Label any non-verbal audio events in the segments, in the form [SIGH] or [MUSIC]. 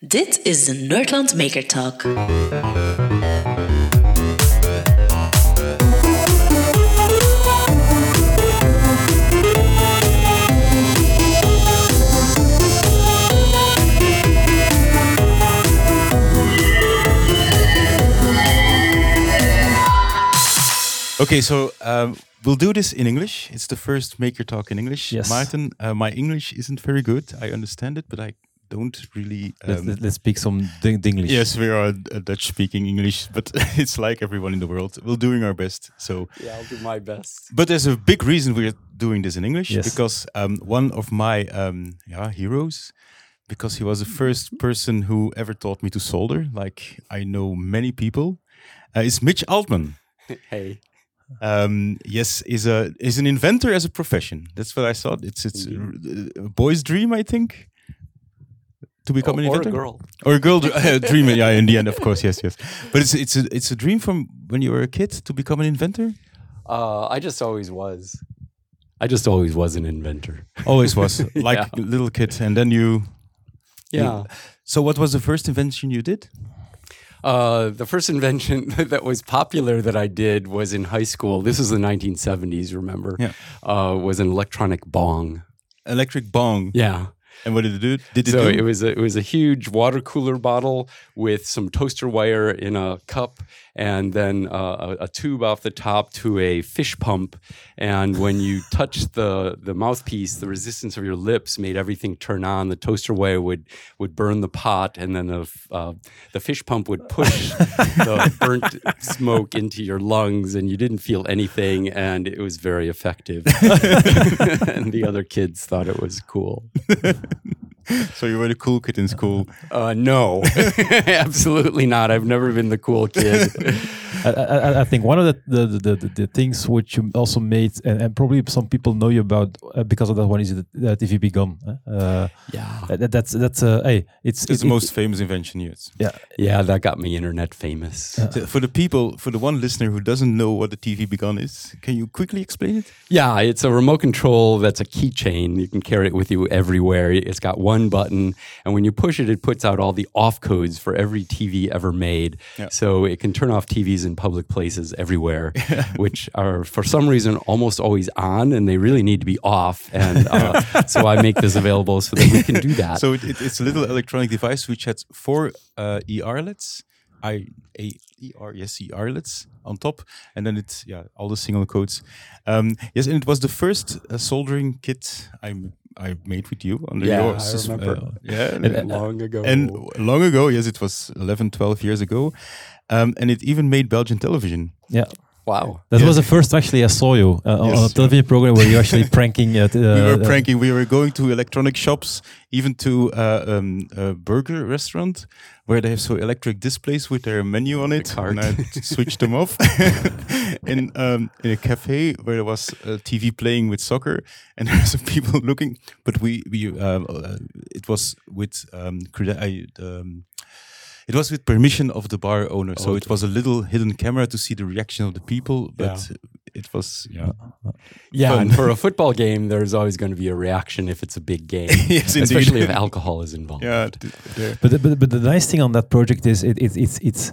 Dit is de Nerdland Maker Talk. Okay, so um, we'll do this in English. It's the first Maker Talk in English. Yes. Martin, uh, my English isn't very good. I understand it, but I don't really. Let's, Um, let's- let's speak some ding- Dinglish. yes, we are uh, Dutch speaking English, but [LAUGHS] it's like everyone in the world. We're doing our best. So, Yeah, I'll do my best. but there's a big reason we're doing this in English Yes. because um, one of my um, yeah heroes, because he was the first person who ever taught me to solder. Like I know many people, uh, is Mitch Altman. [LAUGHS] Hey. um, yes, is a is an inventor as a profession. That's what I thought. It's it's a, a boy's dream, I think, to become Or, an or a inventor girl. or a girl [LAUGHS] uh, dream. Yeah, in the end, of course, yes, yes. But it's it's a it's a dream from when you were a kid to become an inventor. Uh, I just always was. I just always was an inventor. Always was [LAUGHS] like Yeah. a little kid, and then you. Yeah. So, what was the first invention you did? Uh, the first invention [LAUGHS] that was popular that I did was in high school. This is the 1970s, remember? Yeah. Uh, was an electronic bong. Electric bong. Yeah. And what did it do? Did it So do? it was a, it was a huge water cooler bottle with some toaster wire in a cup, and then uh, a, a tube off the top to a fish pump. And when you [LAUGHS] touched the the mouthpiece, the resistance of your lips made everything turn on. The toaster wire would would burn the pot, and then the uh, the fish pump would push [LAUGHS] the burnt smoke into your lungs, and you didn't feel anything. And it was very effective. [LAUGHS] and the other kids thought it was cool. [LAUGHS] so you were the cool kid in school. Uh, no, [LAUGHS] absolutely not. I've never been the cool kid. [LAUGHS] I, I, I think one of the the, the, the, the things which you also made, and, and probably some people know you about uh, because of that one, is the, the TV-B-Gone. Uh, yeah, that, that's that's uh, hey, it's It's it- the it- most famous invention yet. yeah. yeah, that got me internet famous. So for the people, for the one listener who doesn't know what the TV-B-Gone is, can you quickly explain it? Yeah, it's a remote control that's a keychain. You can carry it with you everywhere. It's got one button, and when you push it, it puts out all the off codes for every TV ever made. Yeah. So it can turn off TVs in public places everywhere, [LAUGHS] which are for some reason almost always on, and they really need to be off. And uh, [LAUGHS] so I make this available so that we can do that. So it, it, it's a little electronic device which has four uh, IR LEDs, I A E R yes on top, and then it's yeah all the single codes. Um, yes, and it was the first uh, soldering kit I m- I made with you under Yeah, your I remember. uh, yeah, And- and, [LAUGHS] long ago. and long ago. Yes, it was 11, 12 years ago, um, and it even made Belgian television. yeah. Wow. That Yeah. was the first actually I saw you uh, on- on a television program where you actually [LAUGHS] pranking. Uh, we were uh, pranking. We were going to electronic shops, even to uh, um, a burger restaurant where they have so electric displays with their menu on it. cart. And I [LAUGHS] switched them off. [LAUGHS] in um, in a cafe where there was a TV playing with soccer, and there were some people looking. But we we uh, uh, it was with um, I, um, it was with permission of the bar owner, so it was a little hidden camera to see the reaction of the people. But it was yeah, Yeah, fun. and for a [LAUGHS] football game, there's always going to be a reaction if it's a big game, [LAUGHS] Yes, especially if alcohol is involved. yeah. But the, but, but the nice thing on that project is it, it it's it's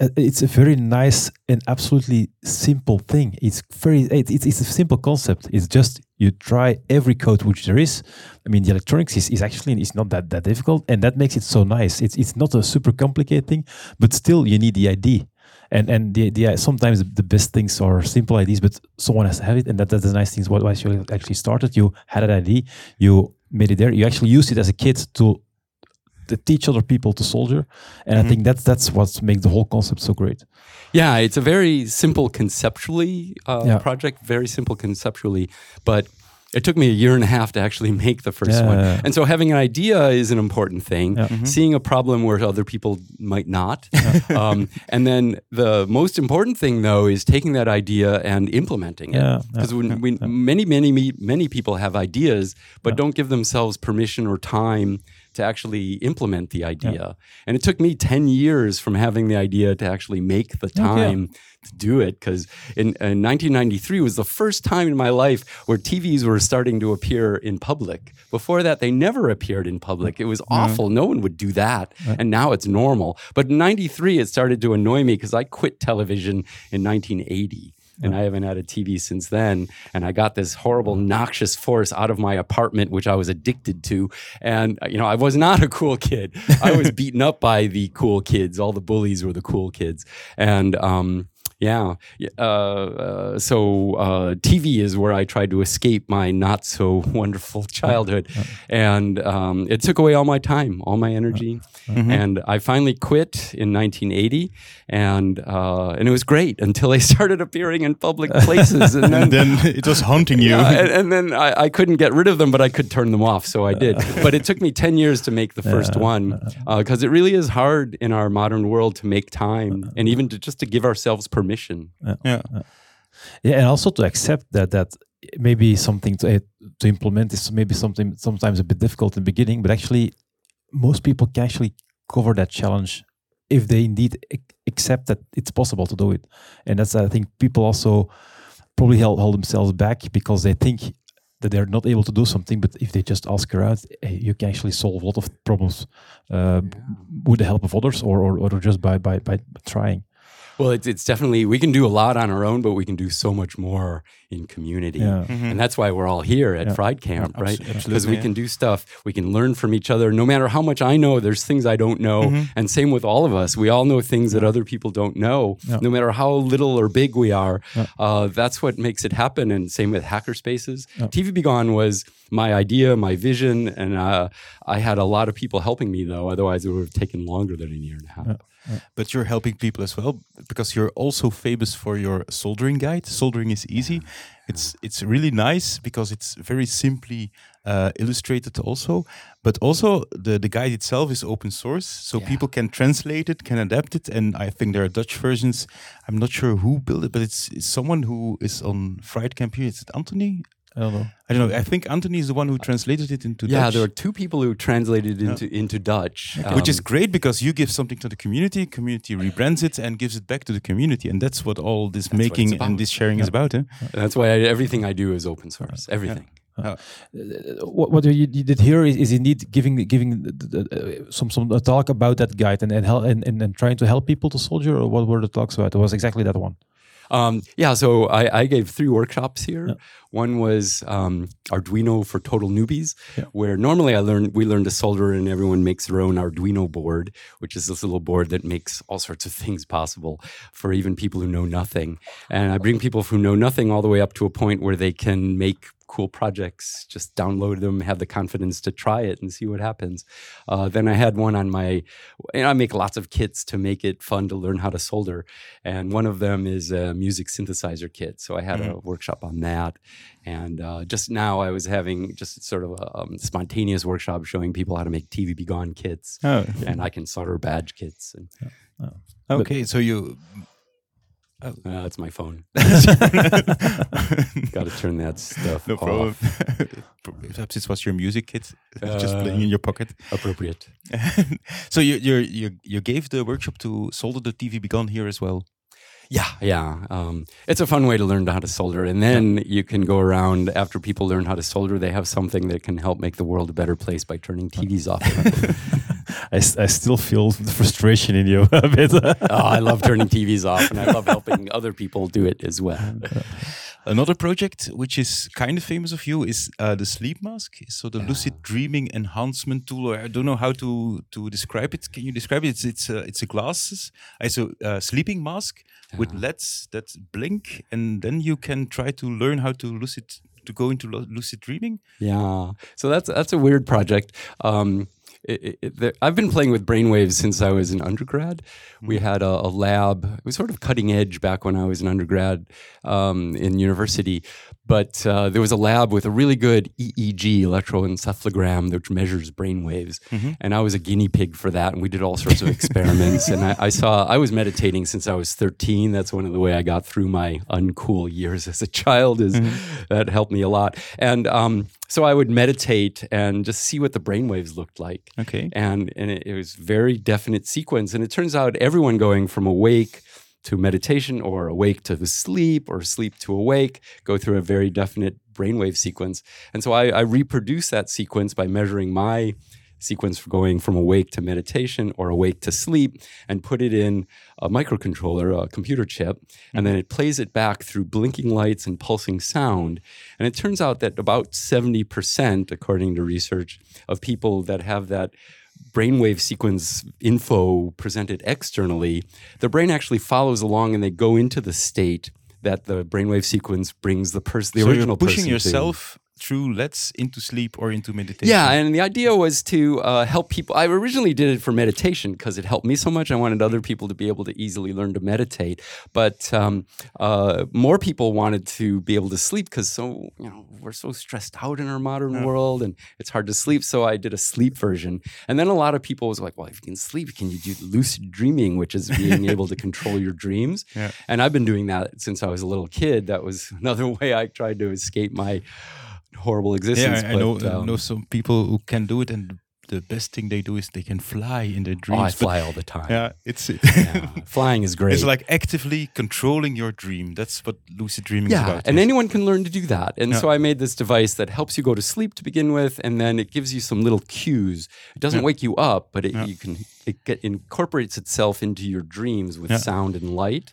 uh, it's a very nice and absolutely simple thing. It's very it, it's it's a simple concept. It's just you try every code which there is. I mean, the electronics is, is actually is not that that difficult, and that makes it so nice. It's it's not a super complicated thing, but still you need the ID. And and the, the uh, sometimes the best things are simple ideas, but someone has to have it, and that that's the nice thing. What why you actually started, you had an ID, you made it there, you actually used it as a kid to to teach other people to solder and i think that's that's what makes the whole concept so great Yeah, it's a very simple conceptually uh, Yeah. project, very simple conceptually, but it took me a year and a half to actually [LAUGHS] make the first Yeah, one. yeah, yeah. And so having an idea is an important thing. Yeah. Seeing a problem where other people might not. [LAUGHS] um, and then the most important thing though is taking that idea and implementing it. Yeah, yeah, Because when, when many, many, many people have ideas, but don't give themselves permission or time to actually implement the idea. And it took me 10 years from having the idea to actually make the time to do it because in, in 1993 was the first time in my life where TVs were starting to appear in public. Before that, they never appeared in public. It was mm-hmm. awful. No one would do that. And now it's normal. But in 93, it started to annoy me because I quit television in 1980 and I haven't had a TV since then. And I got this horrible noxious force out of my apartment, which I was addicted to. And uh, you know, I was not a cool kid. I was [LAUGHS] beaten up by the cool kids. All the bullies were the cool kids, and um, yeah. Uh, uh, so uh, TV is where I tried to escape my not so [LAUGHS] wonderful childhood, and um, it took away all my time, all my energy, and I finally quit in 1980, and uh, and it was great until they [LAUGHS] started appearing in public places, and then. [LAUGHS] and then it was haunting you. Yeah, and, and then I, I couldn't get rid of them, but I could turn them off, so I did. [LAUGHS] But it took me ten years to make the first one because it really is hard in our modern world to make time and even to just to give ourselves permission. yeah. yeah and also to accept that that maybe something to, uh, to implement is maybe something sometimes a bit difficult in the beginning but actually most people can actually cover that challenge if they indeed accept that it's possible to do it. And that's i think people also probably hold, hold themselves back because they think that they're not able to do something but if they just ask around you can actually solve a lot of problems uh, with the help of others or, or, or just by, by, by trying Well, it's, it's definitely we can do a lot on our own, but we can do so much more in community, Yeah. and that's why we're all here at Fri3d Camp, right? Because we yeah. can do stuff, we can learn from each other. No matter how much I know, there's things I don't know, and same with all of us. We all know things that other people don't know. No matter how little or big we are, uh, that's what makes it happen. And same with hackerspaces. TV-B-Gone was my idea, my vision, and uh, I had a lot of people helping me though. Otherwise, it would have taken longer than a year and a half. But you're helping people as well because you're also famous for your soldering guide. Soldering is easy. It's it's really nice because it's very simply uh, illustrated also. But also the the guide itself is open source, so Yeah. people can translate it, can adapt it, and I think there are Dutch versions. I'm not sure who built it, but it's, it's someone who is on Fri3d Camp here. Is it Anthony? I don't know I don't know. I think Anthony is the one who translated it into Yeah, Dutch. there are two people who translated into into Dutch, which is Um, great because you give something to the community, community rebrands it and gives it back to the community, and that's what all this what it's making and this sharing is about. Eh? that's why I, everything I do is open source. Everything. what, what you, you did here is, is indeed giving giving the, the, uh, some some talk about that guide and and, help, and and and trying to help people to solder or what were the talks about? It was exactly that one. Um, yeah, so I, I gave three workshops here. One was um, Arduino for total newbies, where normally I learn we learn to solder and everyone makes their own Arduino board, which is this little board that makes all sorts of things possible for even people who know nothing. And I bring people who know nothing all the way up to a point where they can make cool projects, just download them, have the confidence to try it and see what happens. Uh, then I had one on my, and I make lots of kits to make it fun to learn how to solder. And one of them is a music synthesizer kit. So I had a workshop on that. And uh, just now I was having just sort of a um, spontaneous workshop showing people how to make TV-B-Gone kits. Oh. And I can solder badge kits. And Okay, so you uh, that's my phone. [LAUGHS] Got to turn that stuff no problem. off. [LAUGHS] Perhaps it was your music kit [LAUGHS] just Uh, playing in your pocket. Appropriate. so you you you you gave the workshop to solder the TV-B-Gone here as well. Yeah, yeah. Um, it's a fun way to learn how to solder. And then you can go around after people learn how to solder, they have something that can help make the world a better place by turning TVs off. I, s- I still feel the frustration in you [LAUGHS] a bit. oh, I love turning TVs off and I love helping other people do it as well. [LAUGHS] Another project which is kind of famous of you is uh, the sleep mask. So the lucid dreaming enhancement tool. Or I don't know how to to describe it. Can you describe it? It's it's a, it's a glasses. It's a uh, sleeping mask with LEDs that blink, and then you can try to learn how to lucid to go into lucid dreaming. Yeah. So that's that's a weird project. Um, it, it, I've been playing with brainwaves since I was an undergrad. We had a, a lab. It was sort of cutting edge back when I was an undergrad um, in university. But uh, there was a lab with a really good EEG, electroencephalogram, which measures brainwaves. And I was a guinea pig for that. And we did all sorts of experiments. and I, I saw, I was meditating since I was 13. That's one of the way I got through my uncool years as a child is that helped me a lot. And um, so I would meditate and just see what the brainwaves looked like. Okay. And, and it, it was very definite sequence. And it turns out everyone going from awake to meditation or awake to the sleep or sleep to awake go through a very definite brainwave sequence. And so I, I reproduce that sequence by measuring my sequence for going from awake to meditation or awake to sleep and put it in a microcontroller, a computer chip, and mm-hmm. then it plays it back through blinking lights and pulsing sound. And it turns out that about 70%, according to research, of people that have that brainwave sequence info presented externally, the brain actually follows along and they go into the state that the brainwave sequence brings the person, the so original you're pushing person yourself through let's into sleep or into meditation. Yeah, and the idea was to uh, help people. I originally did it for meditation because it helped me so much. I wanted other people to be able to easily learn to meditate, but um, uh, more people wanted to be able to sleep because so you know we're so stressed out in our modern Yeah. world and it's hard to sleep. So I did a sleep version, and then a lot of people was like, "Well, if you can sleep, can you do lucid dreaming, which is being able to control your dreams?" [LAUGHS] Yeah. And I've been doing that since I was a little kid. That was [LAUGHS] another way I tried to escape my horrible Yeah, existence. I, I know. but, I um, know some people who can do it, and the best thing they do is they can fly in their Oh, dreams. I but- fly all the time. yeah, it's [LAUGHS] Yeah, Flying is great. it's like actively controlling your dream. That's what lucid dreaming is yeah, about. and anyone can learn to do that. And Yeah. so I made this device that helps you go to sleep to begin with, and then it gives you some little cues. It doesn't Yeah. wake you up, but it, Yeah. you can it get, incorporates itself into your dreams with Yeah. sound and light.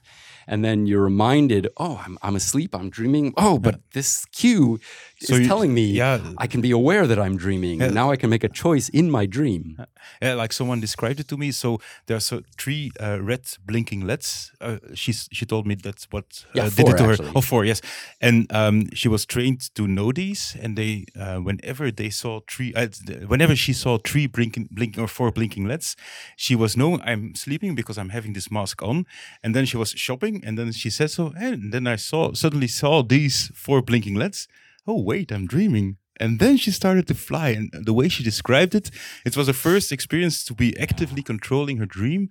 And then you're reminded, oh, I'm, I'm asleep, I'm dreaming. Oh, but this cue So is you- telling me yeah. I can be aware that I'm dreaming. And now I can make a choice in my dream. Yeah, like someone described it to me. So there's so three uh, red blinking LEDs. Uh, she's she told me that's what uh, Yeah, did it to actually. her. Oh, four, yes. And um, she was trained to know these. And they, uh, whenever they saw three, uh, whenever she saw three blinking, blinking or four blinking LEDs, she was knowing I'm sleeping because I'm having this mask on. And then she was shopping, and then she said so. And then I saw suddenly saw these four blinking LEDs. Oh wait, I'm dreaming. And then she started to fly. And the way she described it, it was her first experience to be actively controlling her dream.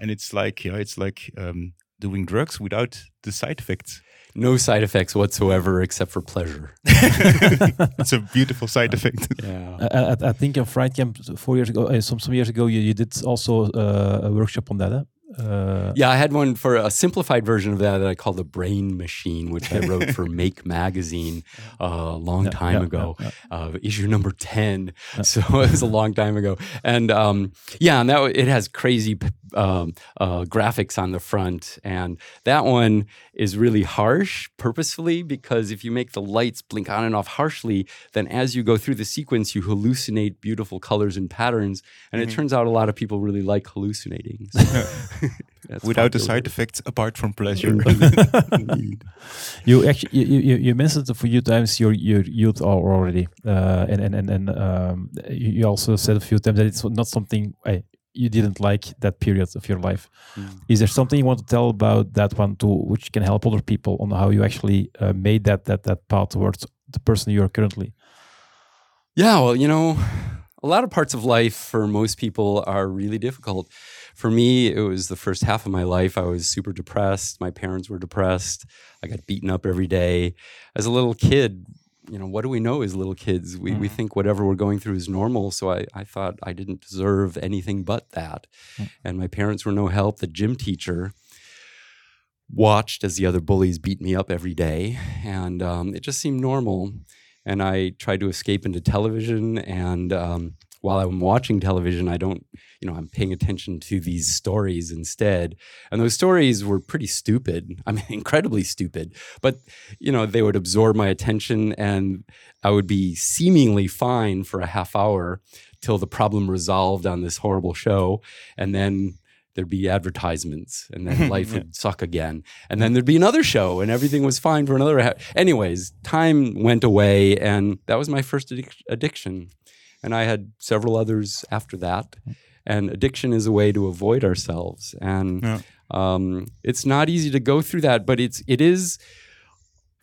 And it's like, yeah, it's like um, doing drugs without the side effects. No side effects whatsoever except for pleasure. [LAUGHS] it's a beautiful side effect. [LAUGHS] Yeah. I, I, I think in Fri3d Camp four years ago, uh, some some years ago, you, you did also uh, a workshop on that. Huh? Uh, Yeah, I had one for a simplified version of that that I call the Brain Machine, which I wrote for [LAUGHS] Make Magazine uh, a long time ago, Uh, issue number ten. [LAUGHS] So it was a long time ago, and um, yeah, and that it has crazy p- um, uh, graphics on the front, and that one is really harsh purposefully because if you make the lights blink on and off harshly, then as you go through the sequence, you hallucinate beautiful colors and patterns, and Mm-hmm. it turns out a lot of people really like hallucinating. So [LAUGHS] [LAUGHS] that's without the side effects apart from pleasure. [LAUGHS] You actually you, you, you mentioned a few times your your youth al- already, uh, and and and, and um, you you also said a few times that it's not something uh, you didn't like that period of your life. Mm. Is there something you want to tell about that one too, which can help other people on how you actually uh, made that that that path towards the person you are currently? Yeah, well, you know, a lot of parts of life for most people are really difficult. For me, it was the first half of my life. I was super depressed. My parents were depressed. I got beaten up every day. As a little kid, you know, what do we know as little kids? We, we think whatever we're going through is normal. So I, I thought I didn't deserve anything but that. And my parents were no help. The gym teacher watched as the other bullies beat me up every day. And um, it just seemed normal and I tried to escape into television. And um, while I'm watching television, I don't, you know, I'm paying attention to these stories instead. And those stories were pretty stupid. [LAUGHS] I mean, incredibly stupid. But, you know, they would absorb my attention and I would be seemingly fine for a half hour till the problem resolved on this horrible show. And then there'd be advertisements and then [LAUGHS] life would suck again and then there'd be another show and everything was fine for another ha- anyways time went away and that was my first addic- addiction and i had several others after that. And addiction is a way to avoid ourselves. And Yeah. um, it's not easy to go through that but it's it is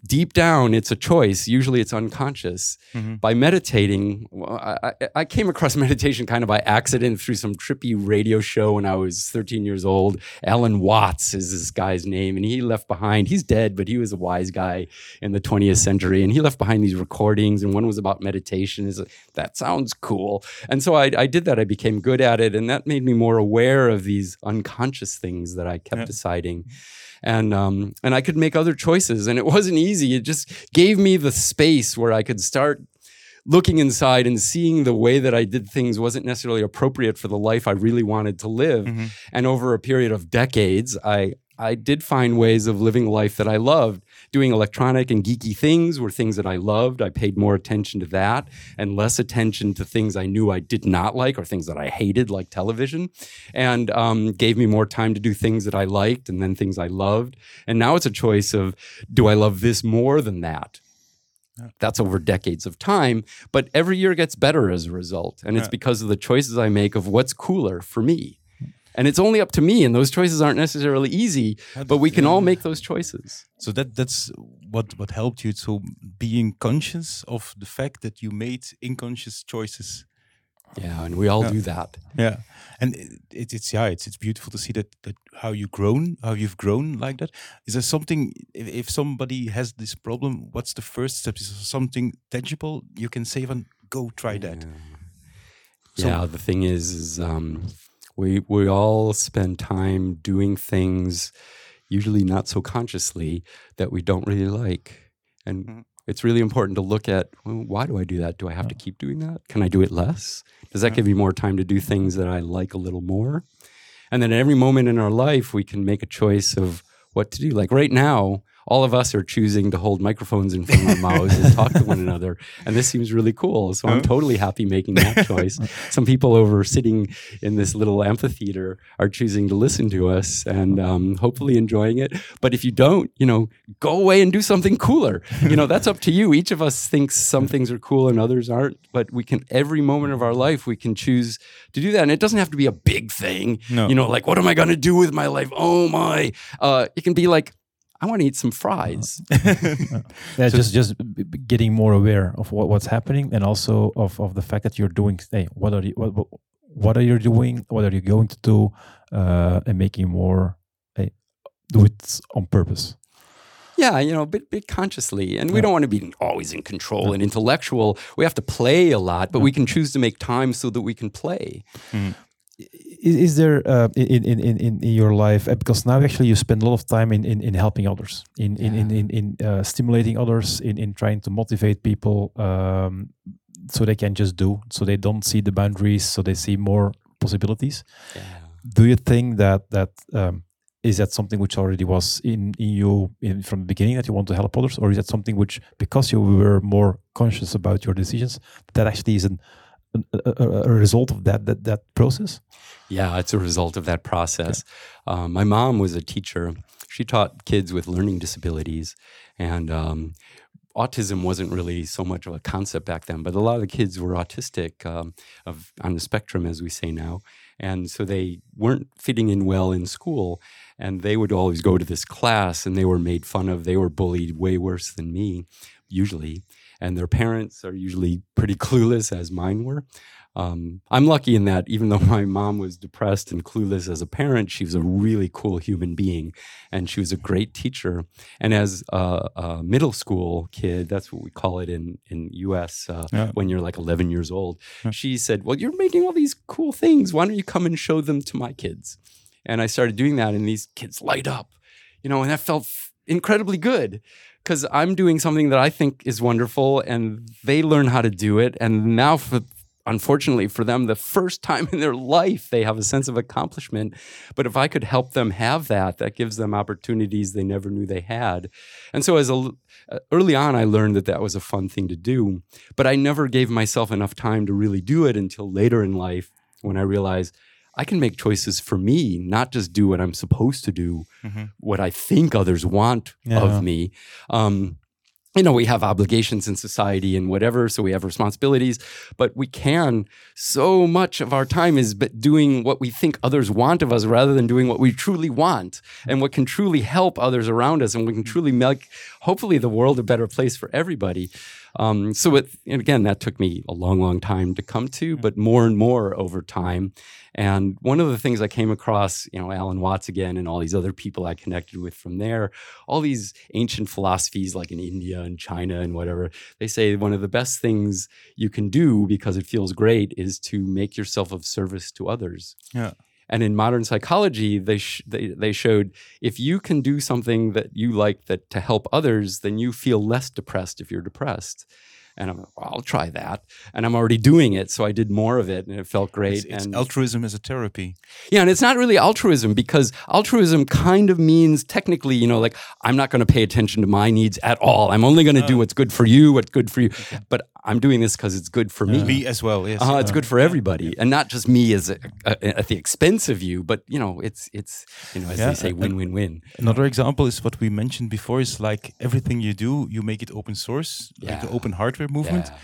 deep down, it's a choice. Usually it's unconscious. Mhm. By meditating, I, I, I came across [LAUGHS] meditation kind of by accident through some trippy radio show when I was 13 years old. Alan Watts is this guy's name, and he left behind, he's dead, but he was a wise guy in the 20th century. And he left behind these recordings, and one was about meditation. Is That sounds cool. And so I, I did that. I became good at it, and that made me more aware of these unconscious things that I kept Yeah. deciding and um, and I could make other choices. And it wasn't easy. It just gave me the space where I could start looking inside and seeing the way that I did things wasn't necessarily appropriate for the life I really wanted to live. Mhm. And over a period of decades, I I did find ways of living life that I loved. Doing electronic and geeky things were things that I loved. I paid more attention to that and less attention to things I knew I did not like or things that I hated, like television, and um, gave me more time to do things that I liked and then things I loved. And now it's a choice of do I love this more than that? That's over decades of time, but every year gets better as a result. And it's because of the choices I make of what's cooler for me. And it's only up to me, and those choices aren't necessarily easy, but we can all make those choices. So that that's what what helped you. So being conscious of the fact that you made unconscious choices. Yeah, and we all Yeah. do that. Yeah, and it, it, it's yeah, it's it's beautiful to see that that how you grown, how you've grown like that. Is there something if, if somebody has this problem? What's the first step? Is there something tangible you can say? And go try that. So- yeah, the thing is, is um, we we all spend time doing things, usually not so consciously, that we don't really like, and Mhm. it's really important to look at well, why do I do that? Do I have to keep doing that? Can I do it less? Does that Yeah. give me more time to do things that I like a little more? And then at every moment in our life, we can make a choice of what to do. Like right now, all of us are choosing to hold microphones in front of our mouths and talk to one another. And this seems really cool. So I'm totally happy making that choice. [LAUGHS] Some people over sitting in this little amphitheater are choosing to listen to us and um, hopefully enjoying it. But if you don't, you know, go away and do something cooler. You know, that's up to you. Each of us thinks some things are cool and others aren't. But we can, every moment of our life, we can choose to do that. And it doesn't have to be a big thing. No. You know, like, what am I going to do with my life? Oh my. Uh, it can be like, I want to eat some fries. [LAUGHS] Yeah, just just b- getting more aware of what, what's happening, and also of, of the fact that you're doing. Hey, what are you what, what, are you doing? What are you going to do? Uh, and making more. Hey, do it on purpose. Yeah, you know, bit bit consciously, and we Yeah. don't want to be always in control and intellectual. We have to play a lot, but we can choose to make time so that we can play. Is, is there uh, in, in, in, in in your life uh, because now actually you spend a lot of time in, in, in helping others, in in in in, in uh, stimulating others, in, in trying to motivate people, um, so they can just do, so they don't see the boundaries, so they see more possibilities. Yeah. do you think that that um, is that something which already was in, in you in, from the beginning that you want to help others or is that something which because you were more conscious about your decisions that actually is an, an, a, a- result of that that that process Yeah, it's a result of that process. Um, my mom was a teacher. She taught kids with learning disabilities, and um, autism wasn't really so much of a concept back then. But a lot of the kids were autistic, um, of on the spectrum, as we say now, and so they weren't fitting in well in school. And they would always go to this class, and they were made fun of. They were bullied way worse than me, usually. And their parents are usually pretty clueless, as mine were. Um, I'm lucky in that even though [LAUGHS] my mom was depressed and clueless as a parent, she was a really cool human being and she was a great teacher. And as a, a middle school kid, that's what we call it in, in US uh, Yeah. when you're like 11 years old, Yeah. she said, Well, you're making all these cool things. Why don't you come and show them to my kids? And I started doing that, and these kids light up, you know, and that felt incredibly good because I'm doing something that I think is wonderful, and they learn how to do it. And now, for unfortunately for them, the first time [LAUGHS] in their life, they have a sense of accomplishment. But if I could help them have that, that gives them opportunities they never knew they had. And so, as a uh, early on, I learned that that was a fun thing to do. But I never gave myself enough time to really do it until later in life when I realized. I can make choices for me, not just do what I'm supposed to do, Mhm. what I think others want Yeah. of me. Um, you know, we have obligations in society and whatever, so we have responsibilities, but we can. So much of our time is but doing what we think others want of us rather than doing what we truly want and what can truly help others around us and we can truly make, hopefully, the world a better place for everybody. Um, so, it, and again, that took me a long, long time to come to, but more and more over time. And one of the things I came across, you know, Alan Watts again and all these other people I connected with from there, all these ancient philosophies like in India and China and whatever, they say one of the best things you can do because it feels great is to make yourself of service to others. Yeah. And in modern psychology, they, sh- they they showed if you can do something that you like that to help others, then you feel less depressed if you're depressed. And I'm like, well, I'll try that. And I'm already doing it, so I did more of it, and it felt great. It's, it's and altruism as a therapy. yeah, and it's not really altruism because altruism kind of means technically, you know, like I'm not going to pay attention to my needs at all. I'm only going to do oh. what's good for you, what's good for you. But I'm doing this because it's good for me. Me as well. Yes. Uh, it's good for everybody, and not just me as a, a, at the expense of you, but you know, it's it's you know, as Yeah, they say, win win win. Another example is what we mentioned before is like everything you do, you make it open source, like the open hardware movement, Yeah.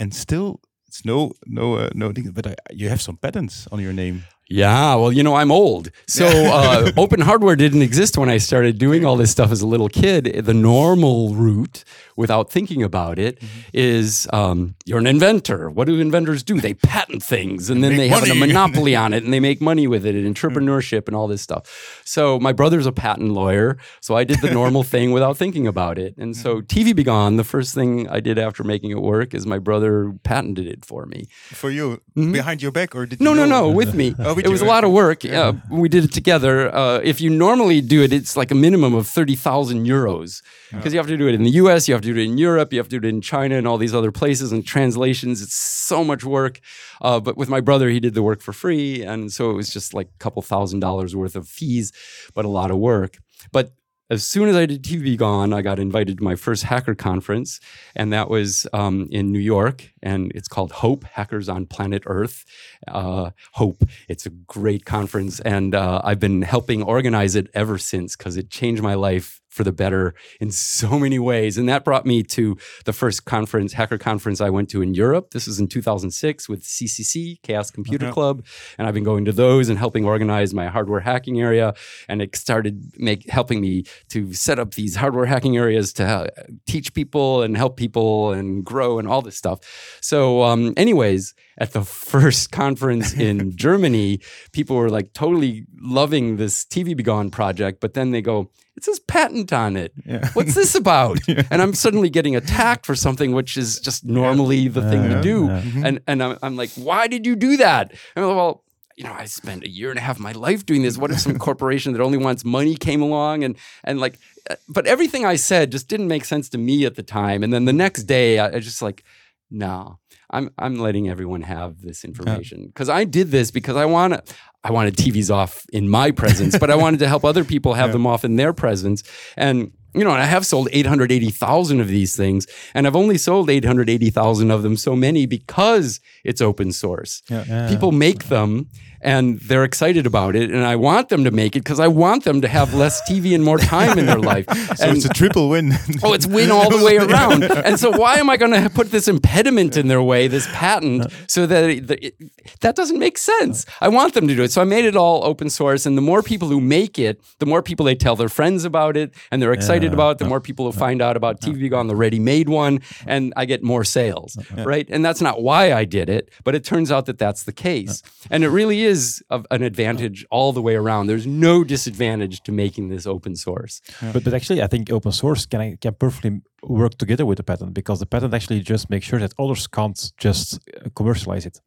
and still it's no no uh, no thing. But uh, you have some patents on your name. Yeah, well, you know, I'm old. So uh, [LAUGHS] open hardware didn't exist when I started doing all this stuff as a little kid. The normal route, without thinking about it, is um, you're an inventor. What do inventors do? They patent things and then Make they have a monopoly on it and they make money with it and [LAUGHS] entrepreneurship and all this stuff. So my brother's a patent lawyer. So I did the normal [LAUGHS] thing without thinking about it. And so TV-B-Gone, the first thing I did after making it work is my brother patented it for me. For you, behind your back, or did No, you no, know? no, with me. With it was a lot of work. Yeah, we did it together. Uh, if you normally do it, it's like a minimum of thirty thousand euros because you have to do it in the U.S., you have to do it in Europe, you have to do it in China, and all these other places. And translations, it's so much work. Uh, but with my brother, he did the work for free, and so it was just like a couple thousand dollars worth of fees, but a lot of work. But as soon as I did TV Gone, I got invited to my first hacker conference, and that was um, in New York, and it's called Hope Hackers on Planet Earth. Uh, Hope. It's a great conference, and uh, I've been helping organize it ever since because it changed my life for the better in so many ways. And that brought me to the first conference, hacker conference I went to in Europe. This was in 2006 with CCC, Chaos Computer Uh-huh. Club, and I've been going to those and helping organize my hardware hacking area. And it started make helping me to set up these hardware hacking areas to uh, teach people and help people and grow and all this stuff. So, um, anyways, at the [LAUGHS] first conference in [LAUGHS] Germany, people were like totally loving this TV-B-Gone project, but then they go, it says patent on it. What's this about? [LAUGHS] And I'm suddenly getting attacked for something which is just normally the thing to Yeah, do. yeah. And and I'm, I'm like, why did you do that? And I'm like, well, you know, I spent a year and a half of my life doing this. What if some corporation that only wants money came along and and like, uh, but everything I said just didn't make sense to me at the time. And then the next day, I, I just like, no, I'm I'm letting everyone have this information because I did this because I want to. I wanted TVs off in my presence, but I [LAUGHS] wanted to help other people have them off in their presence. And you know, and I have sold 880,000 of these things, and I've only sold 880,000 of them so many because it's open source. Yeah. People make them and they're excited about it, and I want them to make it because I want them to have less TV and more time in their [LAUGHS] life. So and it's a triple win. [LAUGHS] Oh, it's win all the way [LAUGHS] around. And so, why am I going to put this impediment in their way, this patent, uh-huh. so that it, that it- that doesn't make sense? Uh-huh. I want them to do it. So I made it all open source, and the more people who make it, the more people they tell their friends about it, and they're excited about it. The uh-huh. more people who find out about TV Gone, the ready-made one, and I get more sales, right? And that's not why I did it, but it turns out that that's the case, and it really is of an advantage all the way around. There's no disadvantage to making this open source. But, but actually, I think open source can can perfectly work together with the patent because the patent actually just makes sure that others can't just uh, commercialize it.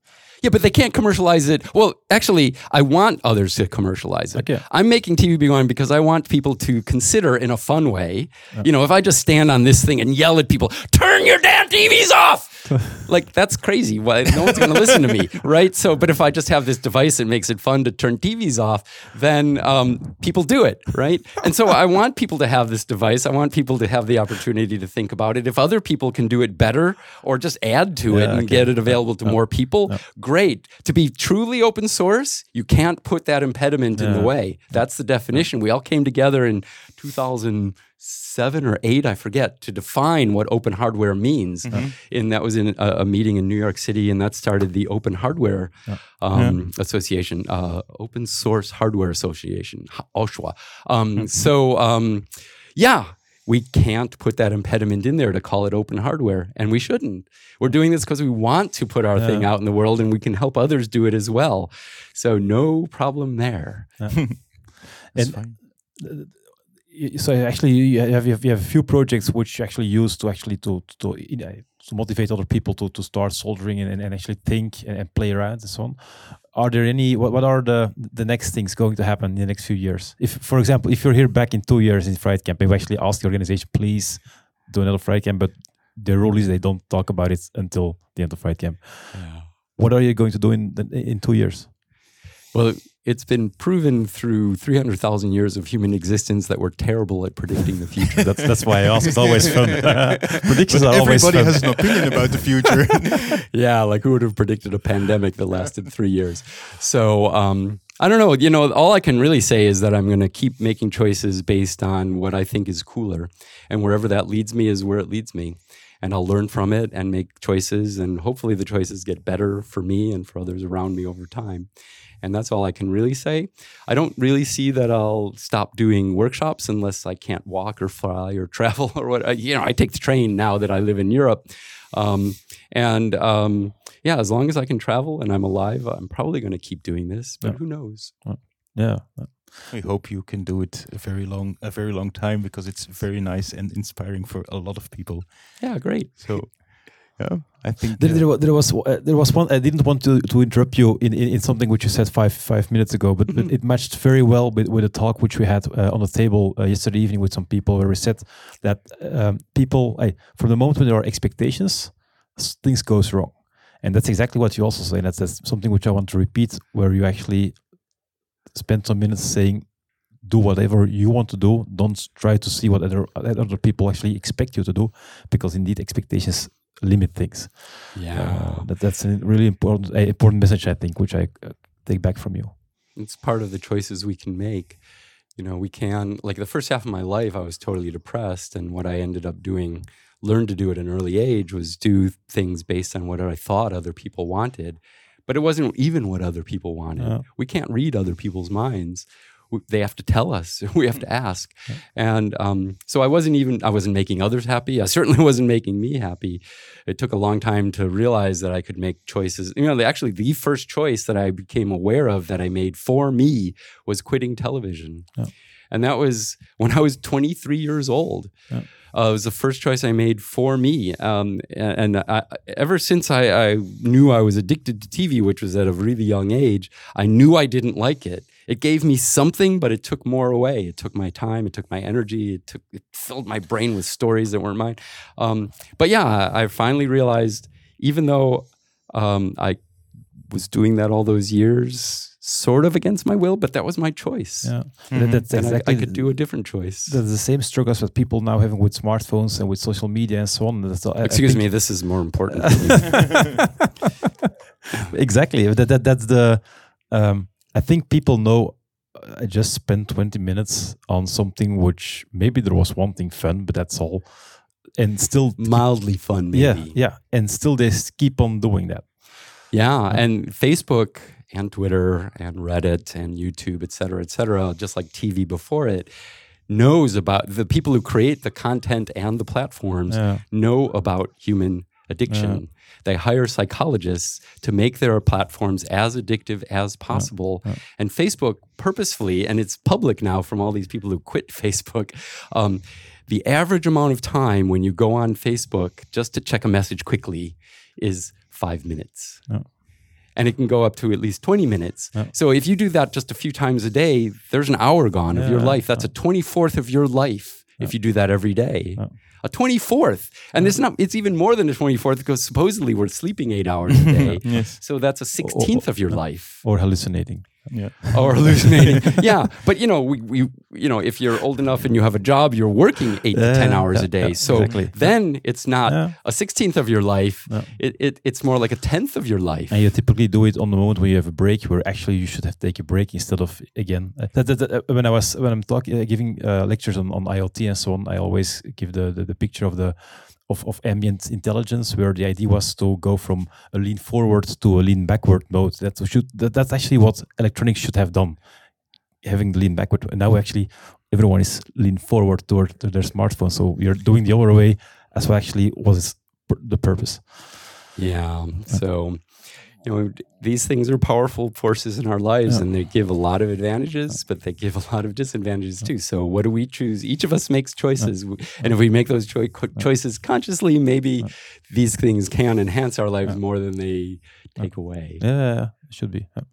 Yeah, but they can't commercialize it. Well, actually, I want others to commercialize it. Okay. I'm making TV-B-Gone because I want people to consider in a fun way. You know, if I just stand on this thing and yell at people, turn your damn TVs off, [LAUGHS] like that's crazy. Why no one's going to listen to me, [LAUGHS] right? So, but if I just have this device that makes it fun to turn TVs off, then um, people do it, right? And so I want people to have this device. I want people to have the opportunity to think about it. If other people can do it better or just add to it and okay. get it available to more people, great. To be truly open source, you can't put that impediment in the way. That's the definition. We all came together in seven or eight, I forget, to define what open hardware means. And that was in a, a meeting in New York City, and that started the Open Hardware um, Association, uh, Open Source Hardware Association, OSHWA. Um, so, um, yeah, we can't put that impediment in there to call it open hardware, and we shouldn't. We're doing this because we want to put our thing out in the world, and we can help others do it as well. So, no problem there. And- [LAUGHS] so actually you have, you have you have a few projects which you actually use to actually to to you know, to motivate other people to to start soldering and, and actually think and, and play around and so on. Are there any what, what are the the next things going to happen in the next few years? If for example if you're here back in two years in Fri3d camp we actually ask the organization please do another Fri3d camp but the rule is they don't talk about it until the end of Fri3d camp. What are you going to do in the, in two years? Well, it's been proven through 300,000 years of human existence that we're terrible at predicting the future. that's that's why i ask it's always fun [LAUGHS] predictions But are always everybody has an opinion about the future. [LAUGHS] [LAUGHS] yeah, like who would have predicted a pandemic that lasted three years? So um, I don't know. You know, all I can really say is that I'm going to keep making choices based on what I think is cooler, and wherever that leads me is where it leads me, and I'll learn from it and make choices, and hopefully the choices get better for me and for others around me over time. And that's all I can really say. I don't really see that I'll stop doing workshops unless I can't walk or fly or [LAUGHS] travel or what. You know, I take the train now that I live in Europe. Um, and um, yeah, as long as I can travel and I'm alive, I'm probably going to keep doing this. But Yeah. who knows? yeah we hope you can do it a very long, a very long time because it's very nice and inspiring for a lot of people. Yeah, great. So, yeah, I think There, uh, there, there was uh, there was one. I didn't want to, to interrupt you in, in, in something which you said five five minutes ago, but, but it matched very well with, with a talk which we had uh, on the table uh, yesterday evening with some people, where we said that um, people, uh, from the moment when there are expectations, things goes wrong, and that's exactly what you also say. And that's, that's something which I want to repeat, where you actually spend some minutes saying. Do whatever you want to do. Don't try to see what other other people actually expect you to do, because indeed expectations limit things. Yeah. Uh, that, that's a really important a important message I think, which I uh, take back from you. it's part of the choices we can make. You know, we can, like the first half of my life, I was totally depressed. And what I ended up doing, learned to do at an early age, was do things based on what I thought other people wanted. But it wasn't even what other people wanted. Yeah. We can't read other people's minds. They have to tell us. [LAUGHS] We have to ask. And um, so I wasn't even, I wasn't making others happy. I certainly [LAUGHS] wasn't making me happy. It took a long time to realize that I could make choices. You know, actually, the first choice that I became aware of that I made for me was quitting television. Yeah. And that was when I was 23 years old. Uh, it was the first choice I made for me. Um, and and I, ever since I, I knew I was addicted to TV, which was at a really young age, I knew I didn't like it. It gave me something, but it took more away. It took my time. It took my energy. It took it filled my brain with stories that weren't mine. Um, but yeah, I I finally realized, even though um, I was doing that all those years, sort of against my will, but that was my choice. Yeah, That- that's And I- I, could do a different choice. the, the same struggles that people now having with smartphones and with social media and so on. That's, I- I Excuse think- me, this is more important. [LAUGHS] [LAUGHS] exactly. That, that that's the. Um, I think people know. uh, I just spent twenty minutes on something which maybe there was one thing fun, but that's all, and still. Mildly fun, maybe. Yeah, yeah, and still they keep on doing that. Yeah, and Facebook and Twitter and Reddit and YouTube, et cetera, et cetera, just like TV before it, knows about the people who create the content and the platforms Yeah. know about human addiction. They hire psychologists to make their platforms as addictive as possible. And Facebook purposefully, and it's public now from all these people who quit [LAUGHS] Facebook. Um, the average amount of time when you go on Facebook just to check a message quickly is five minutes. Yeah. And it can go up to at least 20 minutes. So if you do that just a few times a day, there's an hour gone of your life. That's a 24th of your life if you do that every day. A 24th. And it's not it's even more than a 24th because supposedly we're sleeping 8 hours a [LAUGHS] day. Yes. So that's a 16th of your life. Or hallucinating. Yeah. [LAUGHS] or hallucinating. [LAUGHS] yeah, but you know, we, we you know, if you're old enough and you have a job, you're working eight to ten hours yeah, a day. yeah, so exactly. then it's not Yeah. a sixteenth of your life. Yeah. It, it it's more like a tenth of your life. And you typically do it on the moment when you have a break, where actually you should have take a break instead of again. uh, that, that, that, uh, when I was when I'm talking uh, giving uh, lectures on, on IoT and so on, I always give the, the, the picture of the of, of ambient intelligence, where the idea was to go from a lean forward to a lean backward mode. That should that, that's actually what electronics should have done, having the lean backward. And now actually everyone is lean forward toward to their smartphone. So we are doing the other way as well. Actually, was the purpose. Yeah. So, you know, these things are powerful forces in our lives Yeah. and they give a lot of advantages, but they give a lot of disadvantages too. So, what do we choose? Each of us makes choices. And if we make those choi- choices consciously, maybe these things can enhance our lives more than they take away. Yeah, yeah, yeah, it should be. Yeah.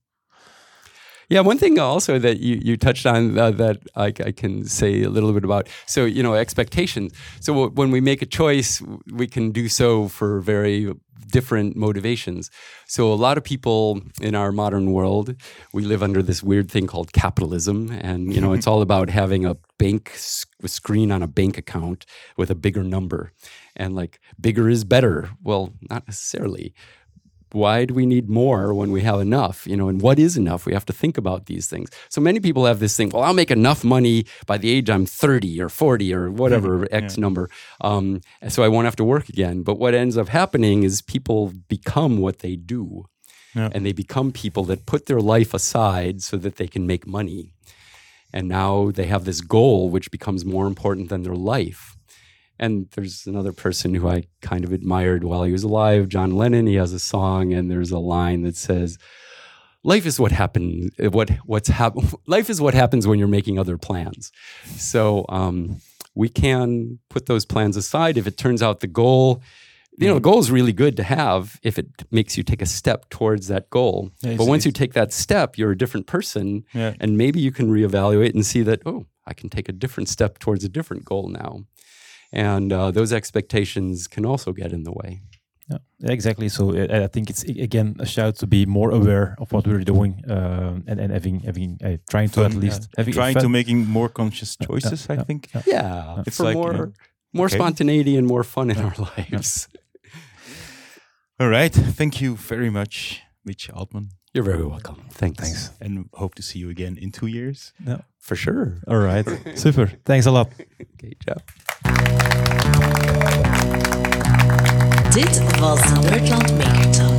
Yeah, one thing also that you, you touched on uh, that I, I can say a little bit about. So, you know, expectations. So, w- when we make a choice, we can do so for very different motivations. So, a lot of people in our modern world, we live under this weird thing called capitalism. And, you know, it's all about having a bank screen on a bank account with a bigger number. And like, bigger is better. Well, not necessarily why do we need more when we have enough you know and what is enough? We have to think about these things. So many people have this thing well i'll make enough money by the age i'm 30 or 40 or [LAUGHS] whatever x number um, so i won't have to work again. But what ends up happening is people become what they do. Yeah. and they become people that put their life aside so that they can make money. And now they have this goal which becomes more important than their life and there's another person who I kind of admired while he was alive, John Lennon. He has a song, and there's a line that says, "Life is what happen. What what's hap- [LAUGHS] Life is what happens when you're making other plans." So um, we can put those plans aside if it turns out the goal. You know, the goal is really good to have if it makes you take a step towards that goal. Yeah, but once you take that step, you're a different person, Yeah. and maybe you can reevaluate and see that oh, I can take a different step towards a different goal now and uh, those expectations can also get in the way. Yeah, yeah, exactly. So uh, I think it's again a shout to be more aware of what we're doing um, and and having having uh, trying to Fun, at least yeah. having trying to making more conscious choices. I yeah, think. yeah. Yeah, It's for like, more yeah. more Okay. spontaneity and more fun in our lives. All right. Thank you very much, Mitch Altman, You're very welcome. Thanks. Thanks. and hope to see you again in two years. No, for sure. All right. [LAUGHS] Super. Thanks a lot. Okay, Jeff. Dit was Nerdland Maker Talk.